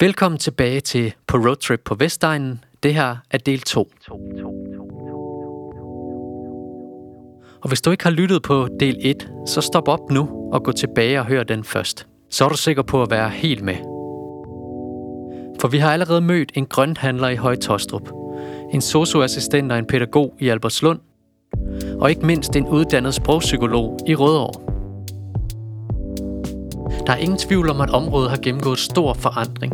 Velkommen tilbage til På Roadtrip på Vestegnen. Det her er del 2. Og hvis du ikke har lyttet på del 1, så stop op nu og gå tilbage og hør den først. Så er du sikker på at være helt med. For vi har allerede mødt en grønthandler i Højtostrup, en socioassistent og en pædagog i Albertslund, og ikke mindst en uddannet sprogpsykolog i Rødovre. Der er ingen tvivl om, at området har gennemgået stor forandring.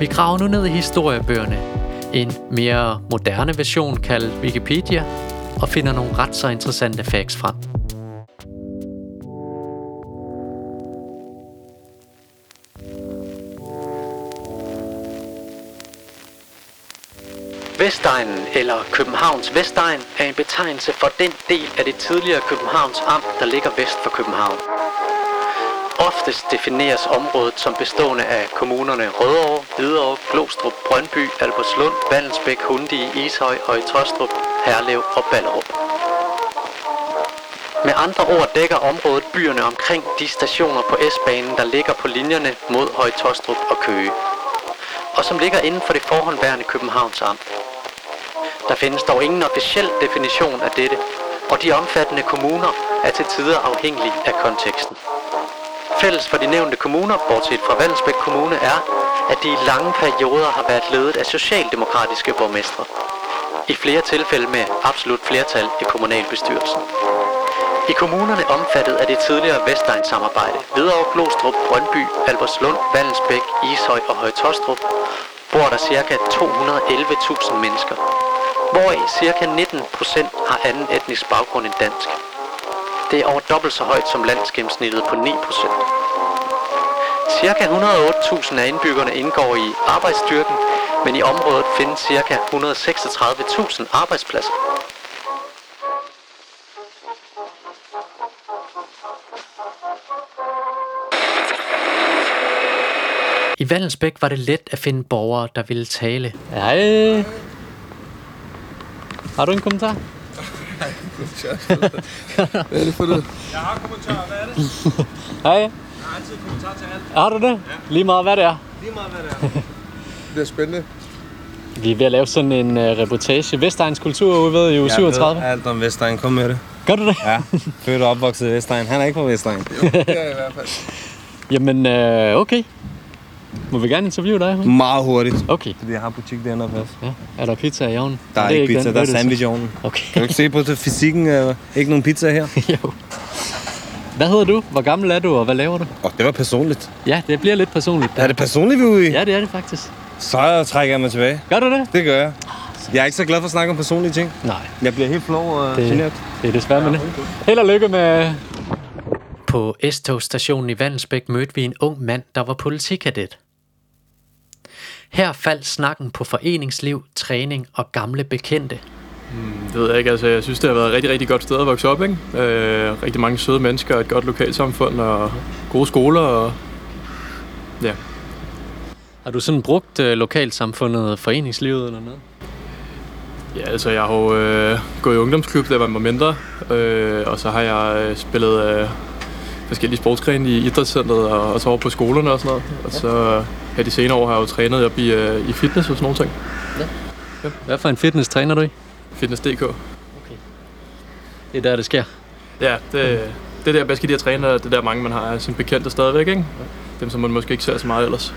Vi graver nu ned i historiebøgerne, en mere moderne version kaldet Wikipedia, og finder nogle ret så interessante facts frem. Vestegnen eller Københavns Vestegn er en betegnelse for den del af det tidligere Københavns Amt, der ligger vest for København. Oftest defineres området som bestående af kommunerne Rødovre, Hvidovre, Glostrup, Brøndby, Albertslund, Vandelsbæk, Hundi, Ishøj, Høje Tostrup, Herlev og Ballerup. Med andre ord dækker området byerne omkring de stationer på S-banen, der ligger på linjerne mod Høje Tostrup og Køge, og som ligger inden for det forhåndværende Københavns Amt. Der findes dog ingen officiel definition af dette, og de omfattende kommuner er til tider afhængige af konteksten. Fælles for de nævnte kommuner, bortset fra Vallensbæk Kommune, er, at de i lange perioder har været ledet af socialdemokratiske borgmestre. I flere tilfælde med absolut flertal i kommunalbestyrelsen. I kommunerne omfattet af det tidligere Vestegn-samarbejde, Hvidovre, Glostrup, Brøndby, Albertslund, Vallensbæk, Ishøj og Højtostrup, bor der ca. 211.000 mennesker, hvoraf ca. 19% har anden etnisk baggrund end dansk. Det er over dobbelt så højt som landsgennemsnittet på 9 procent. Cirka 108.000 af indbyggerne indgår i arbejdsstyrken, men i området findes ca. 136.000 arbejdspladser. I Vallensbæk var det let at finde borgere, der ville tale. Hej. Har du en kommentar? Hvad er det for det? Jeg har kommentarer, hvad er det? Hej. Jeg har altid kommentar til alt. Har du det? Lige meget hvad det er. Lige meget, hvad det er. Det bliver spændende. Vi er ved at lave sådan en uh, reportage. Vestegns kultur ude ved i uge 37. Jeg ved alt om Vestegn. Kom med det. Gør du det? Ja, født og opvokset i Vestegn. Han er ikke fra Vestegn. Jo, det er jeg i hvert fald. Jamen, øh, okay. Må vi gerne interviewe dig? Meget hurtigt. Okay. Fordi jeg har butik dernede først. Ja. Er der pizza i ovnen? Der er, Det ikke pizza, den, der er sandwich i ovnen. Okay. Kan du ikke se på det fysikken? Øh, ikke nogen pizza her. jo. Hvad hedder du? Hvor gammel er du, og hvad laver du? Og det var personligt. Ja, det bliver lidt personligt. Er det personligt, vi er ude i? Ja, det er det faktisk. Så trækker jeg mig tilbage. Gør du det? Det gør jeg. Jeg er ikke så glad for at snakke om personlige ting. Nej. Jeg bliver helt flov og Det- generet. Det er desværre med det. Held og lykke med... På S-togstationen i Vandensbæk mødte vi en ung mand, der var politikadet. Her faldt snakken på foreningsliv, træning og gamle bekendte. Det ved jeg ikke. Altså, jeg synes, det har været et rigtig, rigtig godt sted at vokse op. Ikke? Øh, rigtig mange søde mennesker, et godt lokalsamfund og gode skoler. Og... Ja. Har du sådan brugt øh, lokalsamfundet, foreningslivet eller noget? ja, altså jeg har jo øh, gået i ungdomsklub, da jeg var mindre. Øh, og så har jeg øh, spillet øh, forskellige sportsgrene i idrætscenteret og, og så over på skolerne og sådan noget. Og så her de senere år har jeg jo trænet op i, øh, i fitness og sådan nogle ting. Hvad for en fitness træner du i? Fitness.dk. Det er der, det sker. Ja, det, det er der, bedst kan lide at træne, og det er der mange, man har sin bekendte stadigvæk, ikke? Dem, som man måske ikke ser så meget ellers.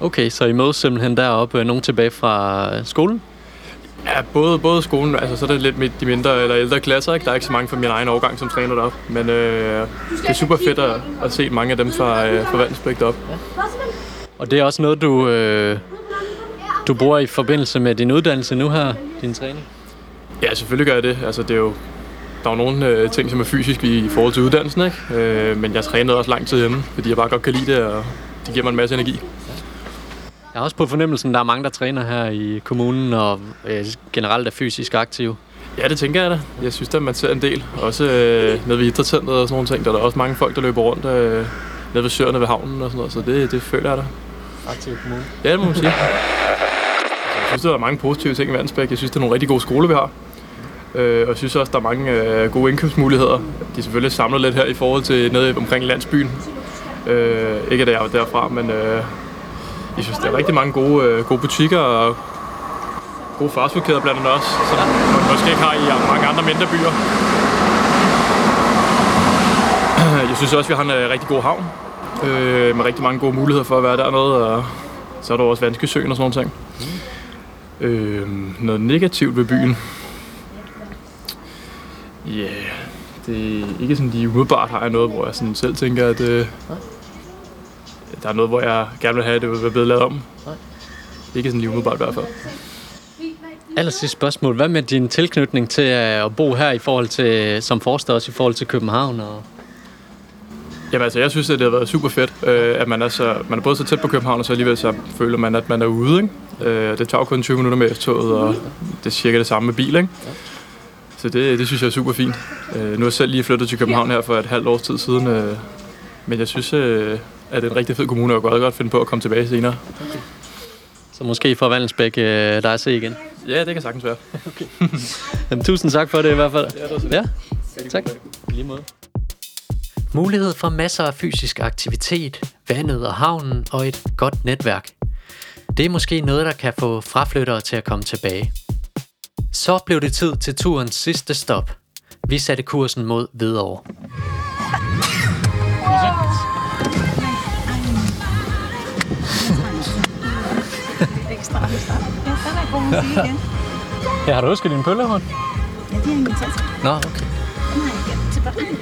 Okay, så I mødes simpelthen deroppe øh, nogen tilbage fra øh, skolen? Ja, både, både skolen, altså så er det lidt med de mindre eller ældre klasser, ikke? Der er ikke så mange fra min egen årgang, som træner derop. Men øh, det er super fedt at, at se mange af dem fra, øh, fra Vandensbæk deroppe. Og det er også noget, du, øh, du bruger i forbindelse med din uddannelse nu her, din træning? Ja, selvfølgelig gør jeg det. Altså, det er jo, der er jo nogle øh, ting, som er fysisk i, i forhold til uddannelsen, ikke? Øh, men jeg trænede også lang tid hjemme, fordi jeg bare godt kan lide det, og det giver mig en masse energi. Jeg har også på fornemmelsen, at der er mange, der træner her i kommunen og øh, generelt er fysisk aktive. Ja, det tænker jeg da. Jeg synes, at man ser en del. Også øh, nede ved idrætscenteret og sådan nogle ting. Der er der også mange folk, der løber rundt øh, nede ved søerne ved havnen og sådan noget. Så det, det føler jeg da. Aktiv kommune. Ja, det må man sige. Jeg synes, der er mange positive ting i Vandsbæk. Jeg synes, det er nogle rigtig gode skoler, vi har. Øh, og jeg synes også, der er mange øh, gode indkøbsmuligheder. De er selvfølgelig samlet lidt her i forhold til nede omkring landsbyen. Øh, ikke at jeg er derfra, men øh, jeg synes, der er rigtig mange gode, øh, gode butikker og gode fastfoodkæder blandt andet også, som man måske ikke har i mange andre mindre byer. Jeg synes også, vi har en øh, rigtig god havn, øh, med rigtig mange gode muligheder for at være dernede, og så er der også Vanskesøen og sådan noget. Mm. Øh, noget negativt ved byen? Ja, yeah, det er ikke sådan lige umiddelbart har jeg noget, hvor jeg sådan selv tænker, at øh, der er noget, hvor jeg gerne vil have, at det vil blive lavet om. Nej. Ikke sådan lige umiddelbart i hvert fald. Allersidste spørgsmål. Hvad med din tilknytning til at bo her i forhold til, som forstander også i forhold til København? Og... Jamen altså, jeg synes, at det har været super fedt, øh, at man er, så, man er både så tæt på København, og så alligevel så føler man, at man er ude. Ikke? Øh, det tager kun 20 minutter med toget, og det er cirka det samme med bil. Ikke? Så det, det synes jeg er super fint. Øh, nu er jeg selv lige flyttet til København her for et halvt års tid siden, øh, men jeg synes, øh, at det er en rigtig fed kommune, og jeg godt finde på at komme tilbage senere. Okay. Så måske får Vandensbæk øh, dig at se igen? Ja, det kan sagtens være. okay. Jamen, tusind tak for det i hvert fald. Ja, det var ja. tak. Lige måde. Mulighed for masser af fysisk aktivitet, vandet og havnen og et godt netværk. Det er måske noget, der kan få fraflyttere til at komme tilbage. Så blev det tid til turens sidste stop. Vi satte kursen mod Hvidovre. Ja, der er god musik igen. Ja, har du husket din pøllehånd? Ja, det er en taske. Nå, okay. Den har jeg gemt til børnene.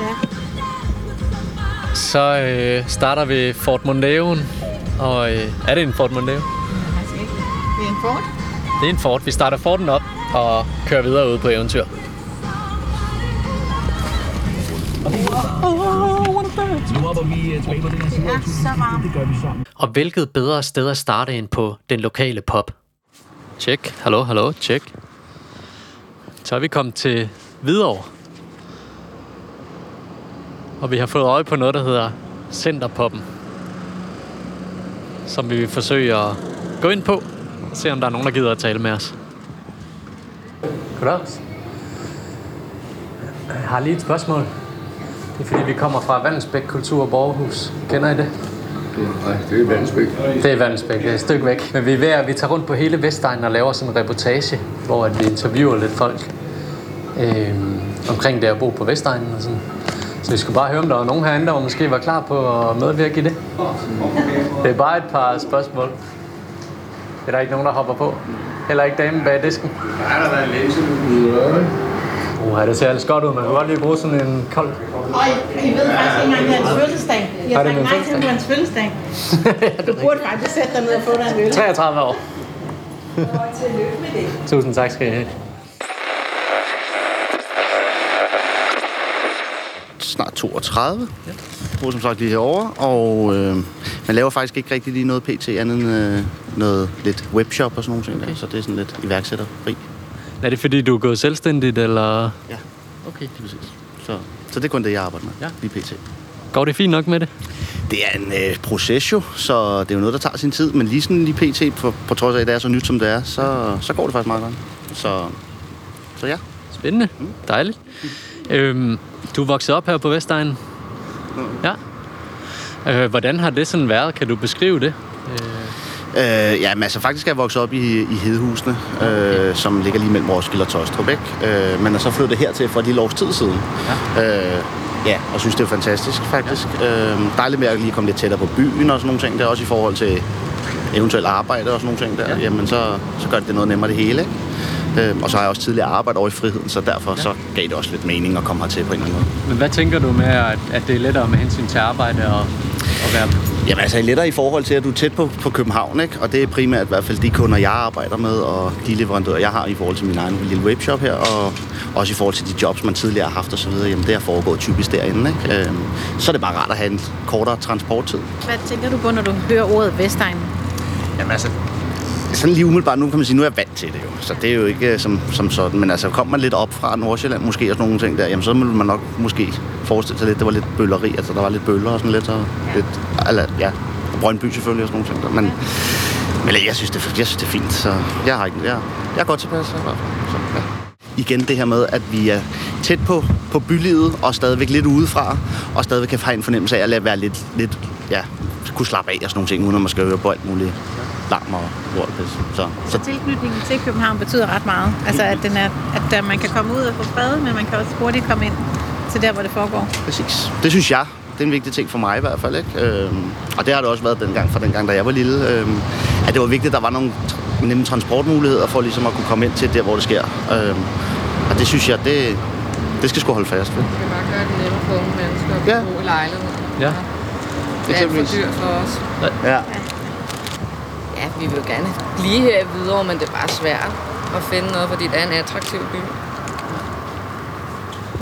Ja. Så øh, starter vi Fort Mondeoen. Og øh, er det en Fort Mondeo? Det er en Ford. Det er en Ford. Vi starter Forden op og kører videre ud på eventyr. Og hvilket bedre sted at starte end på den lokale pop? Tjek. Hallo, hallo, tjek. Så er vi kommet til Hvidovre. Og vi har fået øje på noget, der hedder Centerpoppen. Som vi vil forsøge at gå ind på. Og se, om der er nogen, der gider at tale med os. Goddag. Jeg har lige et spørgsmål. Det er fordi, vi kommer fra Vandensbæk Kultur- og Borgerhus. Kender I det? Nej, det er Vandensbæk. Det er Vandensbæk, det er et stykke væk. Men vi er ved at vi tager rundt på hele Vestegnen og laver sådan en reportage, hvor at vi interviewer lidt folk øh, omkring det at bo på Vestegnen og sådan. Så vi skulle bare høre, om der var nogen herinde, der måske var klar på at medvirke i det. Det er bare et par spørgsmål. Det er der ikke nogen, der hopper på. Heller ikke damen bag disken. Der er en linse, du kunne Uh, det ser ellers godt ud. Man kan godt lige bruge sådan en kold. Og I ved faktisk ikke engang, det er hans fødselsdag. Jeg har det sagt min nej til på hans fødselsdag. Du burde faktisk sætte dig ned og få dig en øl. 33 år. Tillykke med det. Tusind tak skal I have. snart 32. Ja. Bor som sagt lige herovre, og øh, man laver faktisk ikke rigtig lige noget pt. andet end øh, noget lidt webshop og sådan nogle ting. Okay. Der, så det er sådan lidt iværksætterfri. Er det fordi, du er gået selvstændigt, eller? Ja, okay. Lige præcis. Så, så det er kun det, jeg arbejder med Ja. lige pt. Går det fint nok med det? Det er en øh, proces jo, så det er jo noget, der tager sin tid. Men lige sådan lige pt, på, på trods af, at det er så nyt, som det er, så, så går det faktisk meget godt. Så, så ja. Spændende. Dejligt. Øhm, du er vokset op her på Vestegnen? Ja. Øh, hvordan har det sådan været? Kan du beskrive det? Øh, ja, men altså faktisk er jeg vokset op i, i Hedehusene, øh, som ligger lige mellem Roskilde og Tostrup, ikke? Øh, men er så flyttet hertil for et lille års tid siden. Ja. Øh, ja, og synes, det er fantastisk, faktisk. Ja. Øh, dejligt med at lige komme lidt tættere på byen og sådan nogle ting der, også i forhold til eventuelt arbejde og sådan nogle ting der. Ja. Jamen, så, så gør det det noget nemmere det hele, ikke? Øh, og så har jeg også tidligere arbejdet over i friheden, så derfor ja. så gav det også lidt mening at komme hertil på en eller anden måde. Men hvad tænker du med, at, at det er lettere med hensyn til arbejde og, og være... Jamen altså lettere i forhold til, at du er tæt på, på København, ikke? Og det er primært i hvert fald de kunder, jeg arbejder med, og de leverandører, jeg har i forhold til min egen lille webshop her, og også i forhold til de jobs, man tidligere har haft osv. Jamen det har foregået typisk derinde, ikke? Øhm, så er det bare rart at have en kortere transporttid. Hvad tænker du på, når du hører ordet Vestegn? Jamen altså, sådan lige umiddelbart, nu kan man sige, nu er jeg vant til det jo. Så det er jo ikke øh, som, som sådan. Men altså, kommer man lidt op fra Nordsjælland måske og sådan nogle ting der, jamen så vil man nok måske forestille sig lidt, det var lidt bølleri. Altså, der var lidt bøller og sådan lidt, og lidt, eller, ja, Brøndby selvfølgelig og sådan nogle ting der. Men, men jeg synes, det, jeg synes, det er fint, så jeg har ikke, jeg, jeg er godt tilpas. Så, ja. Igen det her med, at vi er tæt på, på bylivet og stadigvæk lidt udefra, og stadigvæk kan have en fornemmelse af at lade være lidt, lidt ja, kunne slappe af og sådan nogle ting, uden at man skal høre på alt muligt larm og lort. Så, så Så tilknytningen til København betyder ret meget. Altså, at, den er, at man kan komme ud og få fred, men man kan også hurtigt komme ind til der, hvor det foregår. præcis. Det synes jeg, det er en vigtig ting for mig i hvert fald. Ikke? Øhm, og det har det også været dengang, fra dengang, da jeg var lille. Øhm, at det var vigtigt, at der var nogle nemme transportmuligheder for ligesom at kunne komme ind til der, hvor det sker. Øhm, og det synes jeg, det, det skal sgu holde fast ved. Vi skal bare gøre det nemmere for unge mennesker at Ja. bo i lejlighed. Ja. Det er alt for dyrt for os. Ja. Ja, vi vil jo gerne blive her videre, men det er bare svært at finde noget, fordi det er en attraktiv by.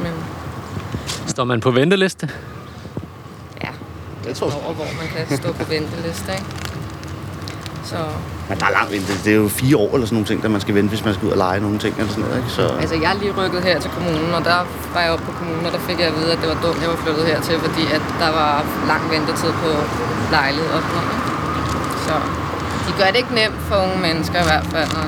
Men Står man på venteliste? Jeg. over hvor man kan stå på venteliste, ikke? Så Men der er langt vente. Det er jo fire år eller sådan nogle ting, der man skal vente, hvis man skal ud og lege nogle ting eller sådan noget. Ikke? Så, altså, jeg er lige rykket her til kommunen, og der var jeg oppe på kommunen, og der fik jeg at vide, at det var dumt, jeg var flyttet hertil, fordi at der var lang ventetid på lejlighed og sådan noget. ikke? Så de gør det ikke nemt for unge mennesker i hvert fald. Og,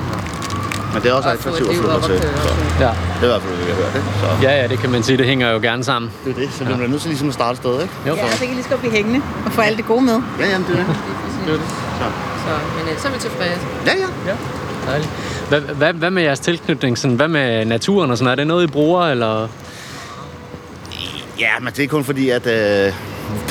men det er også attraktivt at flytte op til. Så. Ja. det er i hvert fald, hvad vi har hørt. Ikke? Så, Ja, ja, det kan man sige. Det hænger jo gerne sammen. det er det. Så vi bliver nødt til ligesom at starte et sted, ikke? Jo, Ja, så kan lige så godt blive hængende og få alt det gode med. Ja, jamen, det er det. Det er det. Så. Så, men ellers er vi tilfredse. Ja, ja. Dejligt. Hvad, hvad, hvad med jeres tilknytning? Sådan, hvad med naturen og sådan Er det noget, I bruger, eller? Ja, men det er kun fordi, at øh,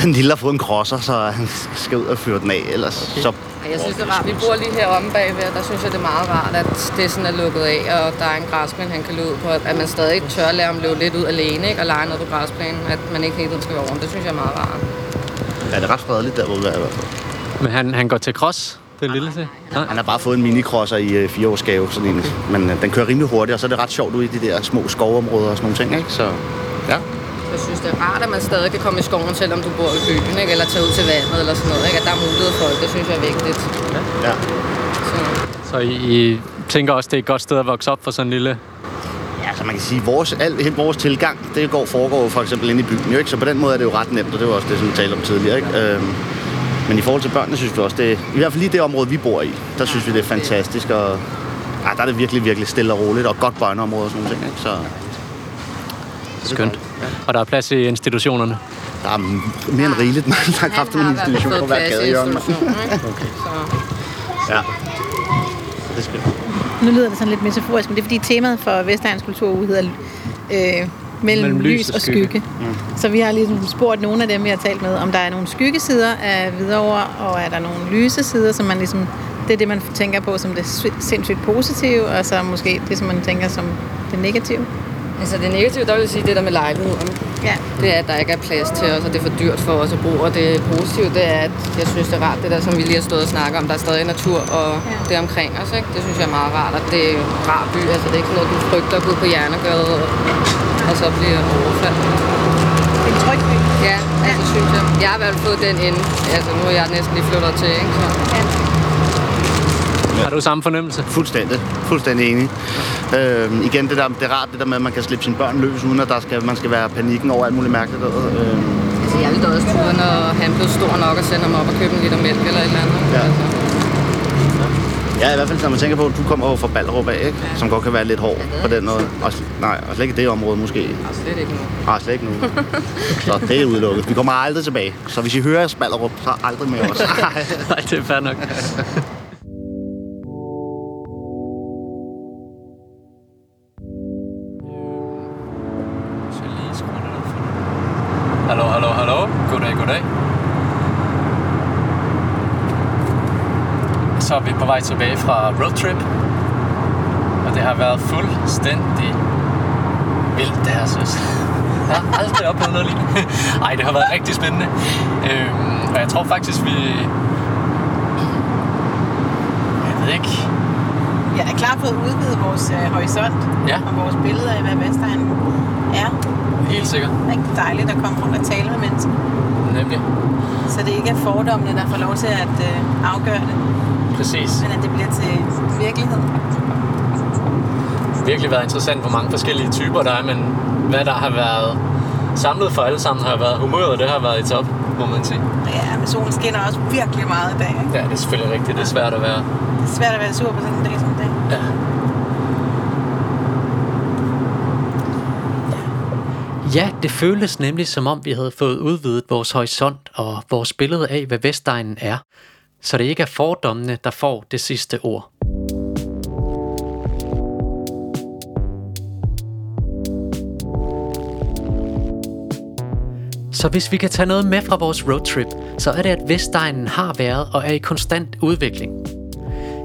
den lille har fået en crosser, så han skal ud og fyre den af. Ellers så... Ja, Jeg synes, det er rart. Vi bor lige her omme bagved, og der synes jeg, det er meget rart, at det sådan er lukket af, og der er en græsplæne, han kan løbe ud på. At man stadig tør lade ham løbe lidt ud alene, ikke? og lege noget på græsplænen. At man ikke hele tiden skal være over. Det synes jeg er meget rart. Ja, det er ret fredeligt der, hvor vi er i hvert fald. Men han, han går til cross, den lille til? Nej. Han har bare fået en minicrosser i øh, fireårsgave, sådan en. Men øh, den kører rimelig hurtigt, og så er det ret sjovt ude i de der små skovområder og sådan nogle ting, ikke? Så. Jeg synes, det er rart, at man stadig kan komme i skoven, selvom du bor i byen, ikke? eller tage ud til vandet eller sådan noget. Ikke? At der er mulighed for det. Det synes jeg er vigtigt. ja. Så, Så I, I tænker også, det er et godt sted at vokse op for sådan en lille... Ja, så man kan sige, vores, alt, hele vores tilgang, det går, foregår jo for eksempel inde i byen, jo, ikke? Så på den måde er det jo ret nemt, og det var også det, som vi talte om tidligere, ikke? Øhm, men i forhold til børnene, synes vi også, det i hvert fald lige det område, vi bor i, der synes vi, det er fantastisk, og ja, der er det virkelig, virkelig stille og roligt, og godt børneområde og sådan nogle ting, ikke? Så Skønt. Og der er plads i institutionerne. der er mere end rigeligt, man der har kraft en han har i hvert institution fald på hver gadehjørne. Ikke? Så, Ja. Så det skal Nu lyder det sådan lidt metaforisk, men det er fordi temaet for Vestegns Kulturuge hedder øh, mellem, mellem lys og skygge. skygge. Mm. Så vi har ligesom spurgt nogle af dem, vi har talt med, om der er nogle skyggesider af Hvidovre, og er der nogle lyse sider, som man ligesom, det er det, man tænker på som det sindssygt positive, og så måske det, som man tænker som det negative. Altså det negative, der vil jeg sige det der med lejligheden. Ja. det er, at der ikke er plads til os, og det er for dyrt for os at bo. Og det positive, det er, at jeg synes, det er rart, det der, som vi lige har stået og snakket om. Der er stadig natur og Ja. det omkring os. Ikke? Det synes jeg er meget rart, og det er en rar by. Altså, det er ikke noget, du frygter at gå på Hjernegade og, og så bliver overfaldt. Det er en tryg by. Ja, altså synes jeg. Jeg har i hvert fald fået den ind. Altså, nu er jeg næsten lige flyttet til, ikke? Så. Har du samme fornemmelse? Fuldstændig. Fuldstændig enig. Øhm, igen, det, der, det er rart, det der med, at man kan slippe sine børn løs, uden at der skal, man skal være panikken over alt muligt mærkeligt. Øhm, Altså, jeg ville da også ture, når han blev stor nok og sende ham op og købe en liter mælk eller et eller andet. Ja. Altså, ja, i hvert fald, når man tænker på, at du kommer jo fra Ballerup af, ikke? som godt kan være lidt hård på den måde. Og, nej, og slet ikke i det område måske. og slet ikke nu. Nej, slet ikke nu. så det er udelukket. Vi kommer aldrig tilbage. Så hvis I hører Ballerup, så aldrig med os. Nej, det er fair nok. vej tilbage fra roadtrip. Og det har været fuldstændig vildt, det her, synes jeg. har aldrig oplevet noget lignende. Ej, det har været rigtig spændende. Øhm, og jeg tror faktisk, vi... Jeg ved ikke. Jeg er klar på at udvide vores øh, horisont Ja. og vores billeder af, hvad Vestegn er. Helt sikkert. Rigtig dejligt at komme rundt og tale med mennesker. Nemlig. Så det ikke er fordommene, der får lov til at øh, afgøre det, Præcis. men at det bliver til virkelighed. Virkelig været interessant, hvor mange forskellige typer der er, men hvad der har været samlet for alle sammen har været humøret, det har været i top, må man sige. Ja, men solen skinner også virkelig meget i dag. Ikke? Ja, det er selvfølgelig rigtigt. Det er svært at være. Det er svært at være sur på sådan en dag som dag. Ja. Ja, det føltes nemlig som om vi havde fået udvidet vores horisont og vores billede af, hvad Vestegnen er. Så det ikke er fordommene, der får det sidste ord. Så hvis vi kan tage noget med fra vores roadtrip, så er det, at Vestegnen har været og er i konstant udvikling.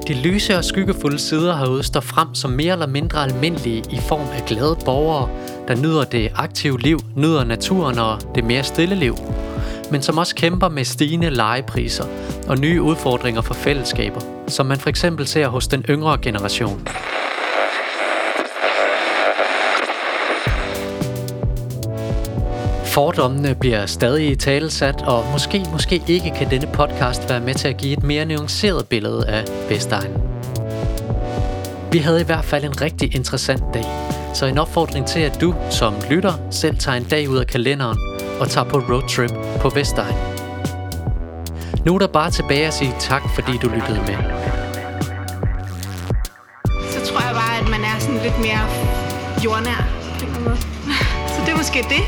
De lyse og skyggefulde sider herude står frem som mere eller mindre almindelige i form af glade borgere, der nyder det aktive liv, nyder naturen og det mere stille liv, men som også kæmper med stigende legepriser og nye udfordringer for fællesskaber, som man for eksempel ser hos den yngre generation. Fordommene bliver stadig i talesat, og måske, måske ikke kan denne podcast være med til at give et mere nuanceret billede af Vestegnen. Vi havde i hvert fald en rigtig interessant dag, så en opfordring til, at du som lytter selv tager en dag ud af kalenderen og tager på roadtrip på Vestegn. Nu er der bare tilbage at sige tak, fordi du lyttede med. Så tror jeg bare, at man er sådan lidt mere jordnær. Så det er måske det.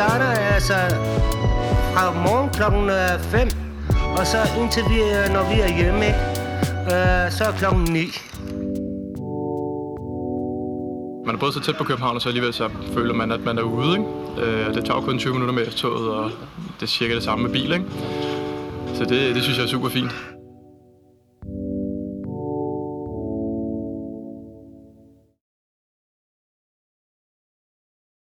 starter altså fra morgen klokken 5, og så indtil vi, øh, når vi er hjemme, ikke? Øh, så er klokken 9. både så tæt på København, og så alligevel så føler man, at man er ude. Ikke? Øh, det tager kun 20 minutter med toget, og det er cirka det samme med bil. Ikke? Så det, det synes jeg er super fint.